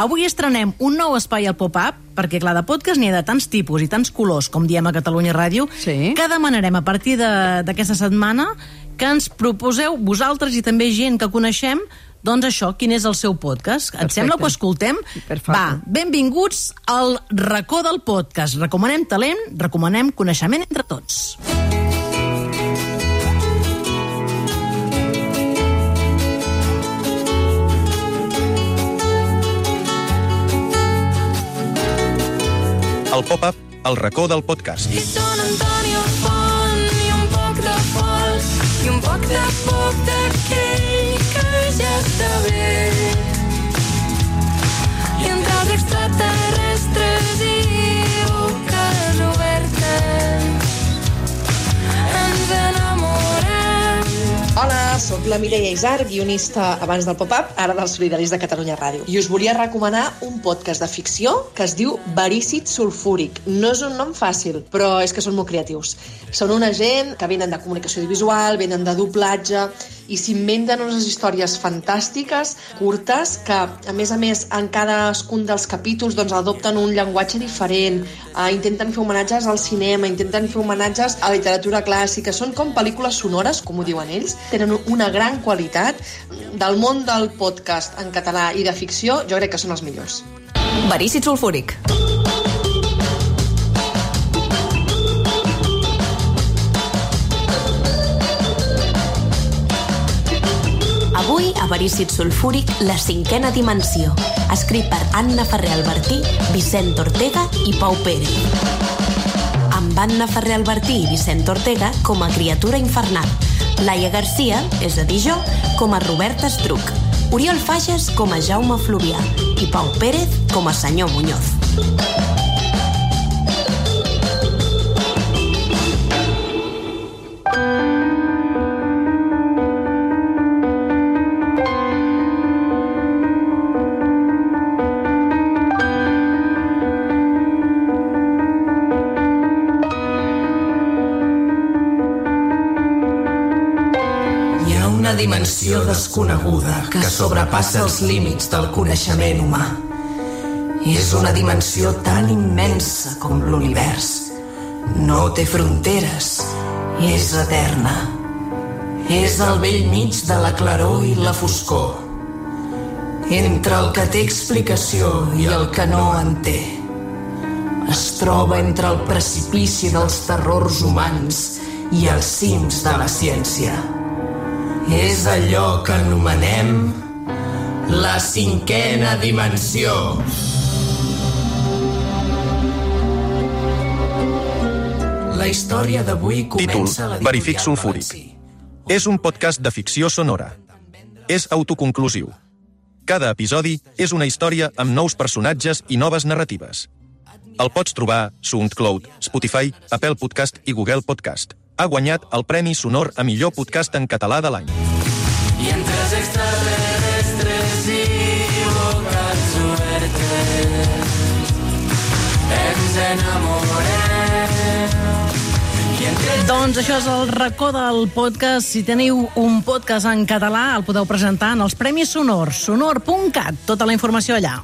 Avui estrenem un nou espai al pop-up, perquè clar, de podcast n'hi ha de tants tipus i tants colors, com diem a Catalunya Ràdio, Sí. que demanarem a partir d'aquesta setmana que ens proposeu vosaltres i també gent que coneixem doncs això, quin és el seu podcast. Et Perfecte. sembla que ho escoltem? Perfecte. Va, benvinguts al racó del podcast. Recomanem talent, recomanem coneixement entre tots. El pop-up, el racó del podcast. I són Antonio Font i un poc de pols i un poc de poc d'aquell Sóc la Mireia Isar, guionista abans del pop-up, ara dels Solidaris de Catalunya Ràdio. I us volia recomanar un podcast de ficció que es diu Verícid Sulfúric. No és un nom fàcil, però és que són molt creatius. Són una gent que venen de comunicació audiovisual, venen de doblatge, i s'inventen unes històries fantàstiques, curtes, que, a més a més, en cadascun dels capítols doncs, adopten un llenguatge diferent, eh, intenten fer homenatges al cinema, intenten fer homenatges a la literatura clàssica, són com pel·lícules sonores, com ho diuen ells, tenen una gran qualitat del món del podcast en català i de ficció, jo crec que són els millors. Verícid sulfúric. Avui, a Verícid Sulfúric, la cinquena dimensió, escrit per Anna Ferrer Albertí, Vicent Ortega i Pau Pérez. Amb Anna Ferrer Albertí i Vicent Ortega com a criatura infernal, Laia Garcia, és a dir jo, com a Robert Estruc, Oriol Fages com a Jaume Fluvià i Pau Pérez com a senyor Muñoz. Una dimensió desconeguda que sobrepassa els límits del coneixement humà. És una dimensió tan immensa com l'univers. No té fronteres és eterna. És al vell mig de la claror i la foscor. Entre el que té explicació i el que no en té. Es troba entre el precipici dels terrors humans i els cims de la ciència. És allò que anomenem la cinquena dimensió. La història d'avui Títol, comença a la Verific sulfúric. És un podcast de ficció sonora. És autoconclusiu. Cada episodi és una història amb nous personatges i noves narratives. El pots trobar a SoundCloud, Spotify, Apple Podcast i Google Podcast. Ha guanyat el Premi Sonor a millor podcast en català de l'any. I entre els extraterrestres i boques obertes ens enamorem. Doncs això és el racó del podcast. Si teniu un podcast en català, el podeu presentar en els Premis Sonor, sonor.cat. Tota la informació allà.